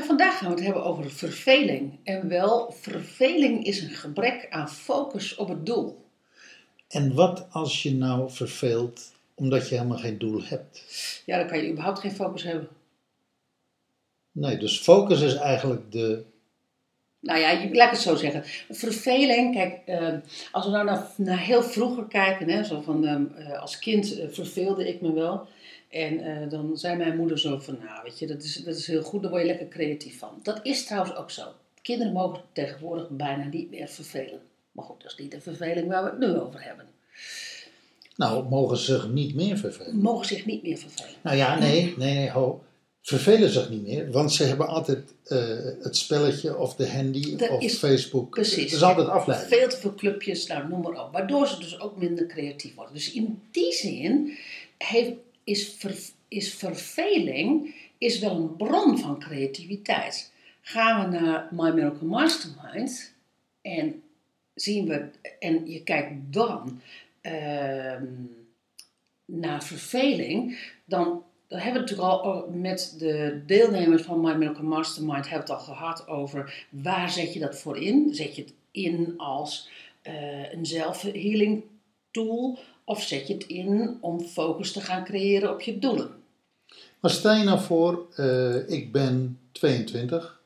En vandaag gaan we het hebben over verveling. En wel, verveling is een gebrek aan focus op het doel. En wat als je nou verveelt omdat je helemaal geen doel hebt? Ja, dan kan je überhaupt geen focus hebben. Nee, dus focus is eigenlijk de. Nou ja, je- laat ik het zo zeggen. Verveling, kijk, eh, als we nou naar, naar heel vroeger kijken, hè, zo van, ehm, eh, als kind eh, verveelde ik me wel. En eh, dan zei mijn moeder zo van, nou weet je, dat is, dat is heel goed, daar word je lekker creatief van. Dat is trouwens ook zo. Kinderen mogen tegenwoordig bijna niet meer vervelen. Maar goed, dat is niet de verveling waar we het nu over hebben. Nou, mogen ze zich niet meer vervelen? Mogen zich niet meer vervelen. Nou ja, nee, nee, nee, ho. Vervelen zich niet meer, want ze hebben altijd eh, het spelletje of de handy Dat of is- Facebook. Precies. Het is altijd afleiding. Veel te veel clubjes, nou, noem maar op. Waardoor ze dus ook minder creatief worden. Dus in die zin heeft, is, ver, is verveling is wel een bron van creativiteit. Gaan we naar My Miracle Mastermind en zien we, en je kijkt dan ehm, naar verveling, dan, dan hebben we natuurlijk al met de deelnemers van My Miracle Mastermind hebben het al gehad over waar zet je dat voor in? Zet je het in als eh, een zelfhealing tool of zet je het in om focus te gaan creëren op je doelen? Maar stel je nou voor, eh, ik ben 22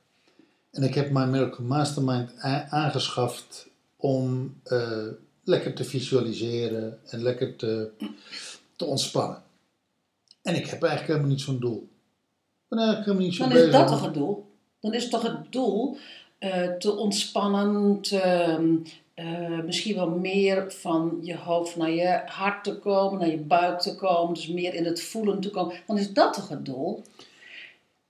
en ik heb mijn Miracle Mastermind aangeschaft om eh, lekker te visualiseren en lekker te, te ontspannen. En ik heb eigenlijk helemaal niet zo'n doel. Ik ben eigenlijk helemaal niet zo Dan bezig. is dat toch het doel? Dan is het toch het doel eh, te ontspannen, te, eh, misschien wel meer van je hoofd naar je hart te komen, naar je buik te komen, dus meer in het voelen te komen. Dan is dat toch het doel?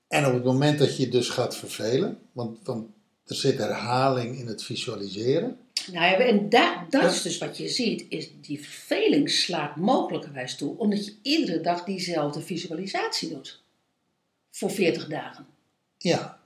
En op het moment dat je dus gaat vervelen, want, want er zit herhaling in het visualiseren. Nou ja, en da- dat is dus wat je ziet, is die verveling slaat mogelijkerwijs toe, omdat je iedere dag diezelfde visualisatie doet. Voor 40 dagen. Ja,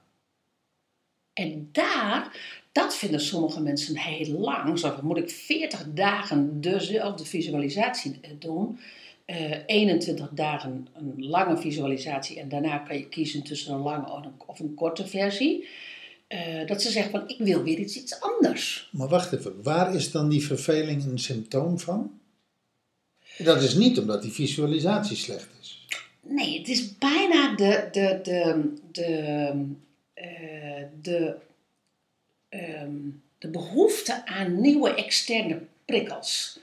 En daar, dat vinden sommige mensen heel lang. Zo moet ik 40 dagen dezelfde visualisatie eh, doen? Eh 21 dagen een lange visualisatie en daarna kan je kiezen tussen een lange of een, of een korte versie. Eh, dat ze zeggen van, ik wil weer iets, iets anders. maar wacht even, waar is dan die verveling een symptoom van? Dat is niet omdat die visualisatie slecht is. Nee, het is bijna de, de, de, de, eh, de, ehm, de behoefte aan nieuwe externe prikkels.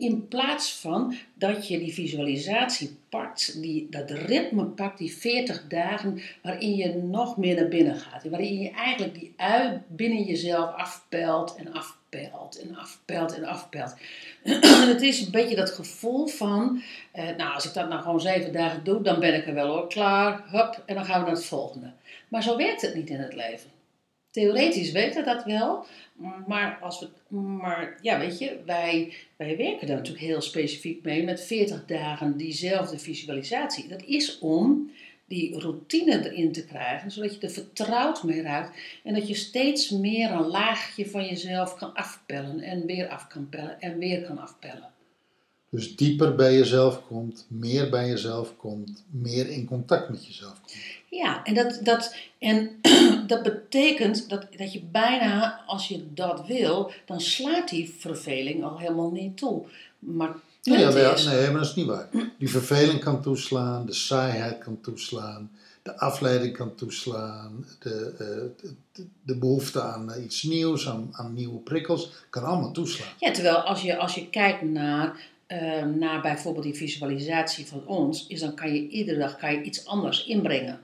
In plaats van dat je die visualisatie pakt, die, dat ritme pakt, die 40 dagen, waarin je nog meer naar binnen gaat. Waarin je eigenlijk die ui binnen jezelf afpelt en afpelt en afpelt en afpelt. het is een beetje dat gevoel van, eh, nou als ik dat nou gewoon zeven dagen doe, dan ben ik er wel hoor, klaar, hup, en dan gaan we naar het volgende. Maar zo werkt het niet in het leven. Theoretisch weten we dat wel, maar, als we, maar ja, weet je, wij, wij werken daar natuurlijk heel specifiek mee met 40 dagen diezelfde visualisatie. Dat is om die routine erin te krijgen, zodat je er vertrouwd mee raakt en dat je steeds meer een laagje van jezelf kan afpellen en weer af kan pellen en weer kan afpellen. Dus dieper bij jezelf komt, meer bij jezelf komt, meer in contact met jezelf komt. Ja, en dat, dat, en dat betekent dat, dat je bijna, als je dat wil, dan slaat die verveling al helemaal niet toe. Maar punt Nee, maar dat is niet waar. Die verveling kan toeslaan, de saaiheid kan toeslaan, de afleiding kan toeslaan, de, eh, de, de behoefte aan eh, iets nieuws, aan, aan nieuwe prikkels, kan allemaal toeslaan. ja, terwijl als je, als je kijkt naar, eh, naar bijvoorbeeld die visualisatie van ons, is dan kan je iedere dag kan je iets anders inbrengen.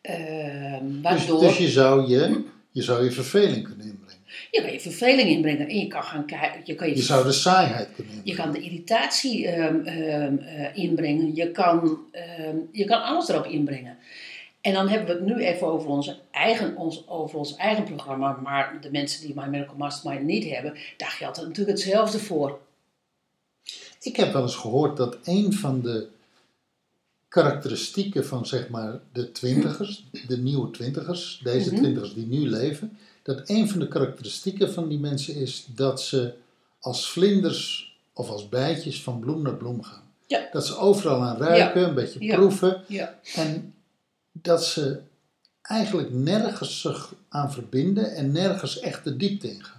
Ehm, Dus, waardoor dus je, zou je, je zou je verveling kunnen inbrengen. je kan je verveling inbrengen en je kan gaan kijken, je kan je Je zou de saaiheid kunnen Je inbrengen. kan de irritatie ehm, ehm, eh, inbrengen. Je kan, ehm, je kan alles erop inbrengen. En dan hebben we het nu even over, onze eigen, ons, over ons eigen programma. Maar de mensen die My Miracle Mastermind niet hebben, daar geldt het natuurlijk hetzelfde voor. Ik heb wel eens gehoord dat een van de karakteristieken van zeg maar de twintigers, de nieuwe twintigers, deze Mhm. twintigers die nu leven, dat een van de karakteristieken van die mensen is dat ze als vlinders of als bijtjes van bloem naar bloem gaan. Ja. Dat ze overal aan ruiken, een beetje Ja. proeven en dat ze eigenlijk nergens zich aan verbinden en nergens echt de diepte in gaan.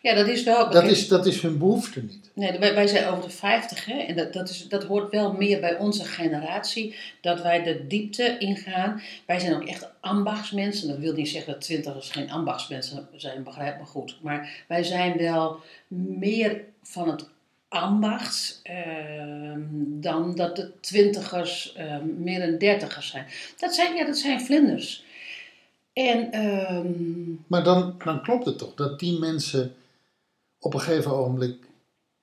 Ja, dat is wel. Dat is, dat is hun behoefte niet. Nee, wij, wij zijn over de 50 hè, en dat, dat, is, dat hoort wel meer bij onze generatie, dat wij de diepte ingaan. Wij zijn ook echt ambachtsmensen. Dat wil niet zeggen dat twintigers geen ambachtsmensen zijn, begrijp me goed. Maar wij zijn wel meer van het ambacht ehm, dan dat de twintigers ehm, meer een dertigers zijn. Dat zijn, ja, dat zijn vlinders. En ehm, Maar dan, dan klopt het toch dat die mensen op een gegeven ogenblik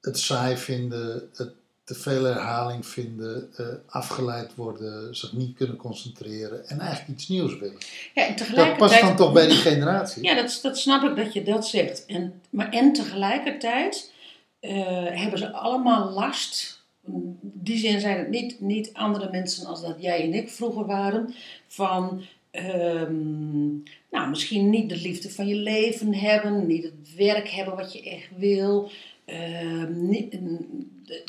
het saai vinden, het te veel herhaling vinden, eh, afgeleid worden, zich niet kunnen concentreren en eigenlijk iets nieuws willen. ja, en Dat tegelijkertijd... past dan toch bij die generatie? Ja, dat, dat snap ik dat je dat zegt. En, maar en tegelijkertijd eh, hebben ze allemaal last. In die zin zijn het niet, niet andere mensen als dat jij en ik vroeger waren. Van ehm, nou, misschien niet de liefde van je leven hebben. Niet het werk hebben wat je echt wil. ehm, niet,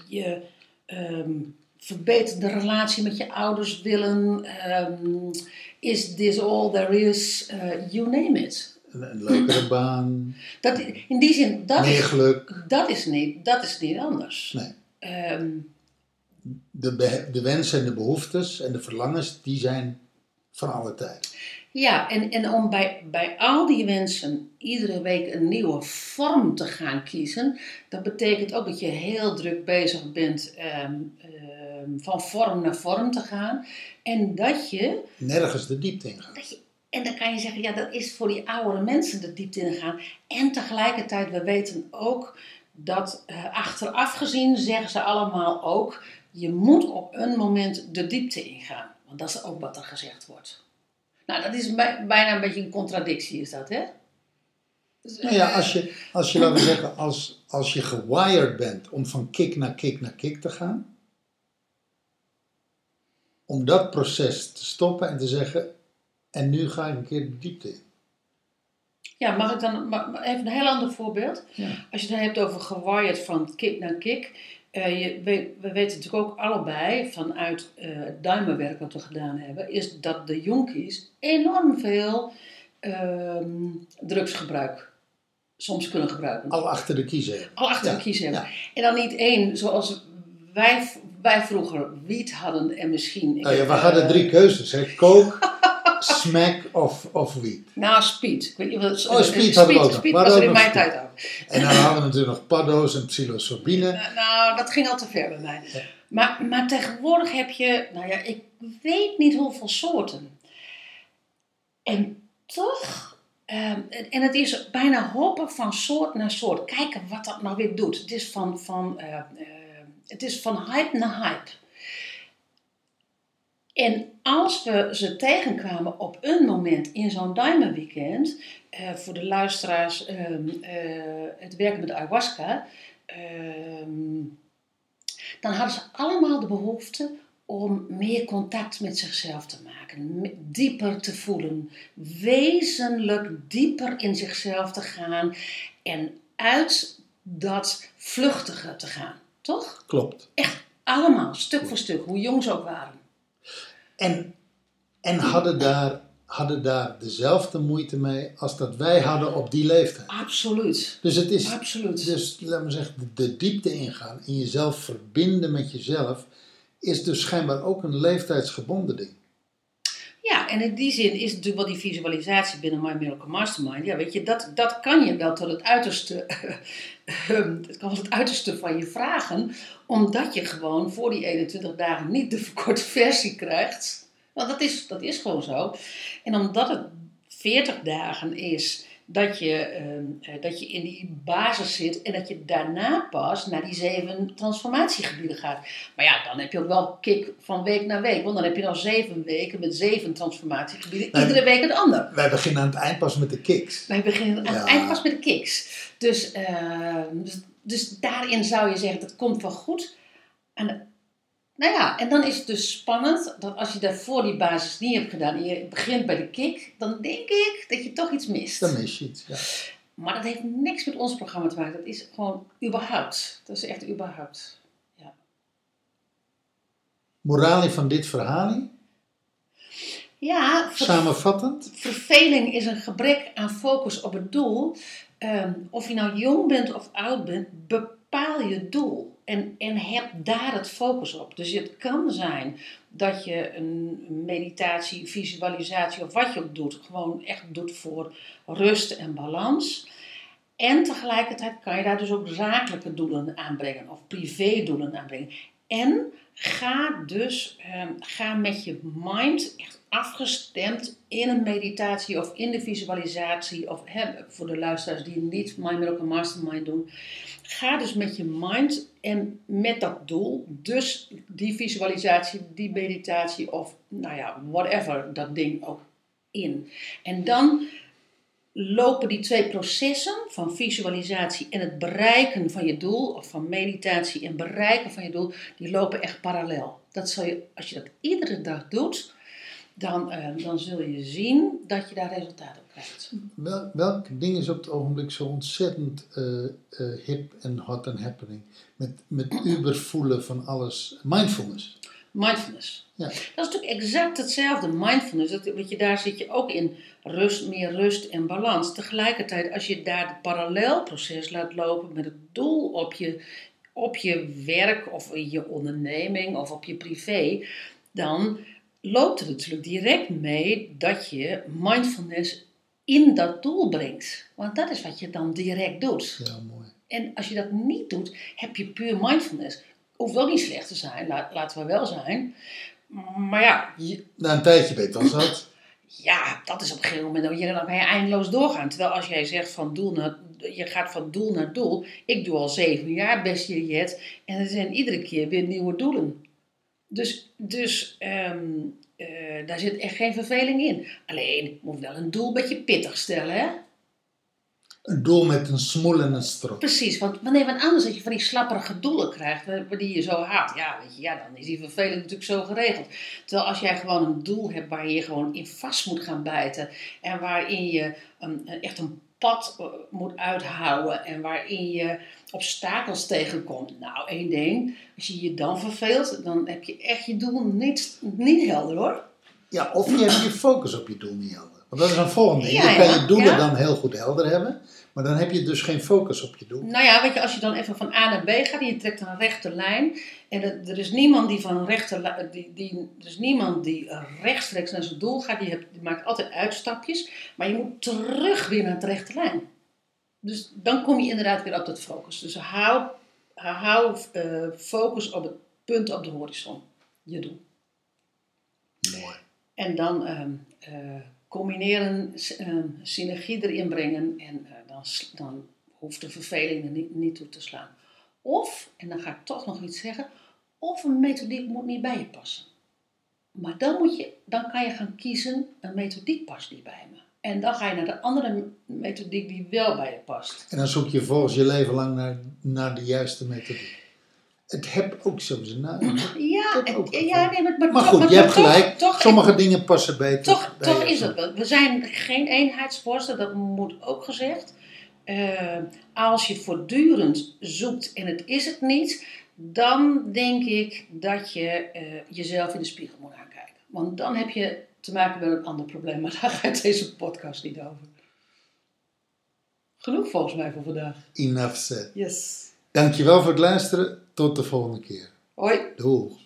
je ehm, verbeterde relatie met je ouders willen. is this all there is? Eh, you name it. Een, een leukere baan, Dat, in die zin, dat meer is, geluk. dat is, niet, dat is niet anders. Nee. Ehm, De, de wensen en de behoeftes en de verlangens, die zijn van alle tijd. ja, en, en om bij, bij al die wensen iedere week een nieuwe vorm te gaan kiezen, dat betekent ook dat je heel druk bezig bent ehm, ehm, van vorm naar vorm te gaan. En dat je Nergens de diepte in. Dat je- en dan kan je zeggen, ja, dat is voor die oudere mensen de diepte in gaan. En tegelijkertijd, we weten ook dat eh, achteraf gezien zeggen ze allemaal ook, je moet op een moment de diepte ingaan. Want dat is ook wat er gezegd wordt. Nou, dat is bij- bijna een beetje een contradictie, is dat, hè? Dus, Nou ja, eh, als je, als je laten we zeggen, als, als je gewired bent om van kick naar kick naar kick te gaan, om dat proces te stoppen en te zeggen, en nu ga ik een keer de diepte in. Ja, mag ik dan even een heel ander voorbeeld? Ja. Als je het dan hebt over gewired van kick naar kick. Eh, je weet, we weten natuurlijk ook allebei vanuit eh het duimenwerk wat we gedaan hebben, is dat de jonkies enorm veel ehm, drugsgebruik soms kunnen gebruiken. Al achter de kiezer. Al achter Ja, de hebben. ja. En dan niet één, zoals wij, wij vroeger wiet hadden en misschien... Nou ja, we hadden drie keuzes, hè. Coke, smack of, of wiet. Nou, speed. Ik weet niet wat, Oh, speed hadden we ook nog. Speed We was er in mijn tijd ook. En dan hadden we natuurlijk nog paddo's en psilocybine. Eh, Nou, dat ging al te ver bij mij. Maar, maar tegenwoordig heb je, nou ja, ik weet niet hoeveel soorten. En toch, ehm, en en het is bijna hoppen van soort naar soort. Kijken wat dat nou weer doet. Het is van, van, eh, eh, het is van hype naar hype. En als we ze tegenkwamen op een moment in zo'n Diamond Weekend, eh, voor de luisteraars, ehm, eh, het werken met ayahuasca, ehm, dan hadden ze allemaal de behoefte om meer contact met zichzelf te maken, dieper te voelen, wezenlijk dieper in zichzelf te gaan en uit dat vluchtige te gaan. Toch? Klopt. Echt allemaal, stuk voor stuk, hoe jong ze ook waren. En, en hadden, daar, hadden daar dezelfde moeite mee als dat wij hadden op die leeftijd. Absoluut. Dus het is, Absoluut. dus laat me zeggen, de, de diepte ingaan, in jezelf verbinden met jezelf, is dus schijnbaar ook een leeftijdsgebonden ding. En in die zin is natuurlijk wel die visualisatie binnen My Miracle Mastermind. Ja, weet je, dat, dat kan je wel tot het uiterste. ehm, Het kan wel het uiterste van je vragen, omdat je gewoon voor die 21 dagen niet de verkorte versie krijgt. Want dat is, dat is gewoon zo. En omdat het 40 dagen is dat je, ehm, eh, dat je in die basis zit en dat je daarna pas naar die zeven transformatiegebieden gaat. Maar ja, dan heb je ook wel kick van week naar week, want dan heb je dan zeven weken met zeven transformatiegebieden, iedere week het ander. Wij beginnen aan het eind pas met de kicks. Wij beginnen aan het eind pas met de kicks. Dus, eh, dus, dus daarin zou je zeggen, dat komt wel goed. Nou ja, en dan is het dus spannend dat als je daarvoor die basis niet hebt gedaan en je begint bij de kick, dan denk ik dat je toch iets mist. Dan mis je iets. Ja. Maar dat heeft niks met ons programma te maken. Dat is gewoon überhaupt. Dat is echt überhaupt. Moralie van dit verhaal, Ja, samenvattend. verveling is een gebrek aan focus op het doel. Ehm, of je nou jong bent of oud bent, bepaal je doel. En, en heb daar het focus op. Dus het kan zijn dat je een meditatie, visualisatie of wat je ook doet, gewoon echt doet voor rust en balans. En tegelijkertijd kan je daar dus ook zakelijke doelen aanbrengen of privédoelen aanbrengen. En ga dus ehm, ga met je mind echt afgestemd in een meditatie of in de visualisatie of hè, voor de luisteraars die niet My Miracle Mastermind doen. Ga dus met je mind en met dat doel, dus die visualisatie, die meditatie of nou ja, whatever dat ding ook in. En dan lopen die twee processen van visualisatie en het bereiken van je doel, of van meditatie en bereiken van je doel, die lopen echt parallel. Dat zal je, als je dat iedere dag doet, dan, eh, dan zul je zien dat je daar resultaat op krijgt. Wel, welk ding is op het ogenblik zo ontzettend eh, eh, hip en hot en happening? Met, met ubervoelen van alles. Mindfulness. Mindfulness. Ja. Dat is natuurlijk exact hetzelfde. Mindfulness, dat, want je, daar zit je ook in rust, meer rust en balans. Tegelijkertijd, als je daar het parallelproces laat lopen met het doel op je, op je werk of in je onderneming of op je privé, dan loopt het natuurlijk direct mee dat je mindfulness in dat doel brengt. Want dat is wat je dan direct doet. Ja, mooi. En als je dat niet doet, heb je puur mindfulness. Hoeft wel niet slecht te zijn, la- laten we wel zijn. Maar ja, je- Na een tijdje ben je het al zat. ja, dat is op een gegeven moment, dan dan kan je eindeloos doorgaan. Terwijl als jij zegt van doel naar, je gaat van doel naar doel. Ik doe al zeven jaar best jet en er zijn iedere keer weer nieuwe doelen. Dus, dus ehm, eh, daar zit echt geen verveling in. Alleen, je moet wel een doel een beetje pittig stellen, hè? Een doel met een smoel en een strop. Precies, want wanneer wat anders dat je van die slapperige doelen krijgt, die je zo haat, ja, weet je, ja, dan is die verveling natuurlijk zo geregeld. Terwijl als jij gewoon een doel hebt waar je gewoon in vast moet gaan bijten en waarin je een, een- echt een pad eh, moet uithouden en waarin je obstakels tegenkomt. Nou, één ding, als je je dan verveelt, dan heb je echt je doel niet, niet helder hoor. Ja, of je hebt je focus op je doel niet helder. Want dat is een volgende ding. Ja, je kan je doelen ja. dan heel goed helder hebben. Maar dan heb je dus geen focus op je doel. Nou ja, weet je, als je dan even van A naar B gaat en je trekt een rechte lijn. En er, is niemand die van een rechte li- die, die, er is niemand die rechtstreeks naar zijn doel gaat. Die, hebt, die maakt altijd uitstapjes. Maar je moet terug weer naar de rechte lijn. Dus dan kom je inderdaad weer op dat focus. Dus hou, hou eh, focus op het punt op de horizon. Je doel. Mooi. En dan ehm, eh, combineren, ehm, synergie erin brengen en dan, hoeft de verveling er niet, niet toe te slaan. Of, en dan ga ik toch nog iets zeggen, of een methodiek moet niet bij je passen. Maar dan, moet je, dan kan je gaan kiezen, een methodiek past niet bij me. En dan ga je naar de andere methodiek die wel bij je past. En dan zoek je volgens je leven lang naar, naar de juiste methodiek. Het heb ook zo zijn nadelen. Ja, ja nee, maar, maar, Maar goed, maar- je hebt gelijk. toch- Sommige dingen passen beter Toch, bij toch is het wel. We zijn geen eenheidsworsten, dat moet ook gezegd. Eh, als je voortdurend zoekt en het is het niet, dan denk ik dat je eh, jezelf in de spiegel moet aankijken. Want dan heb je te maken met een ander probleem, maar daar gaat deze podcast niet over. Genoeg volgens mij voor vandaag. Enough said. Yes. Dankjewel voor het luisteren. Tot de volgende keer. Hoi. Doeg.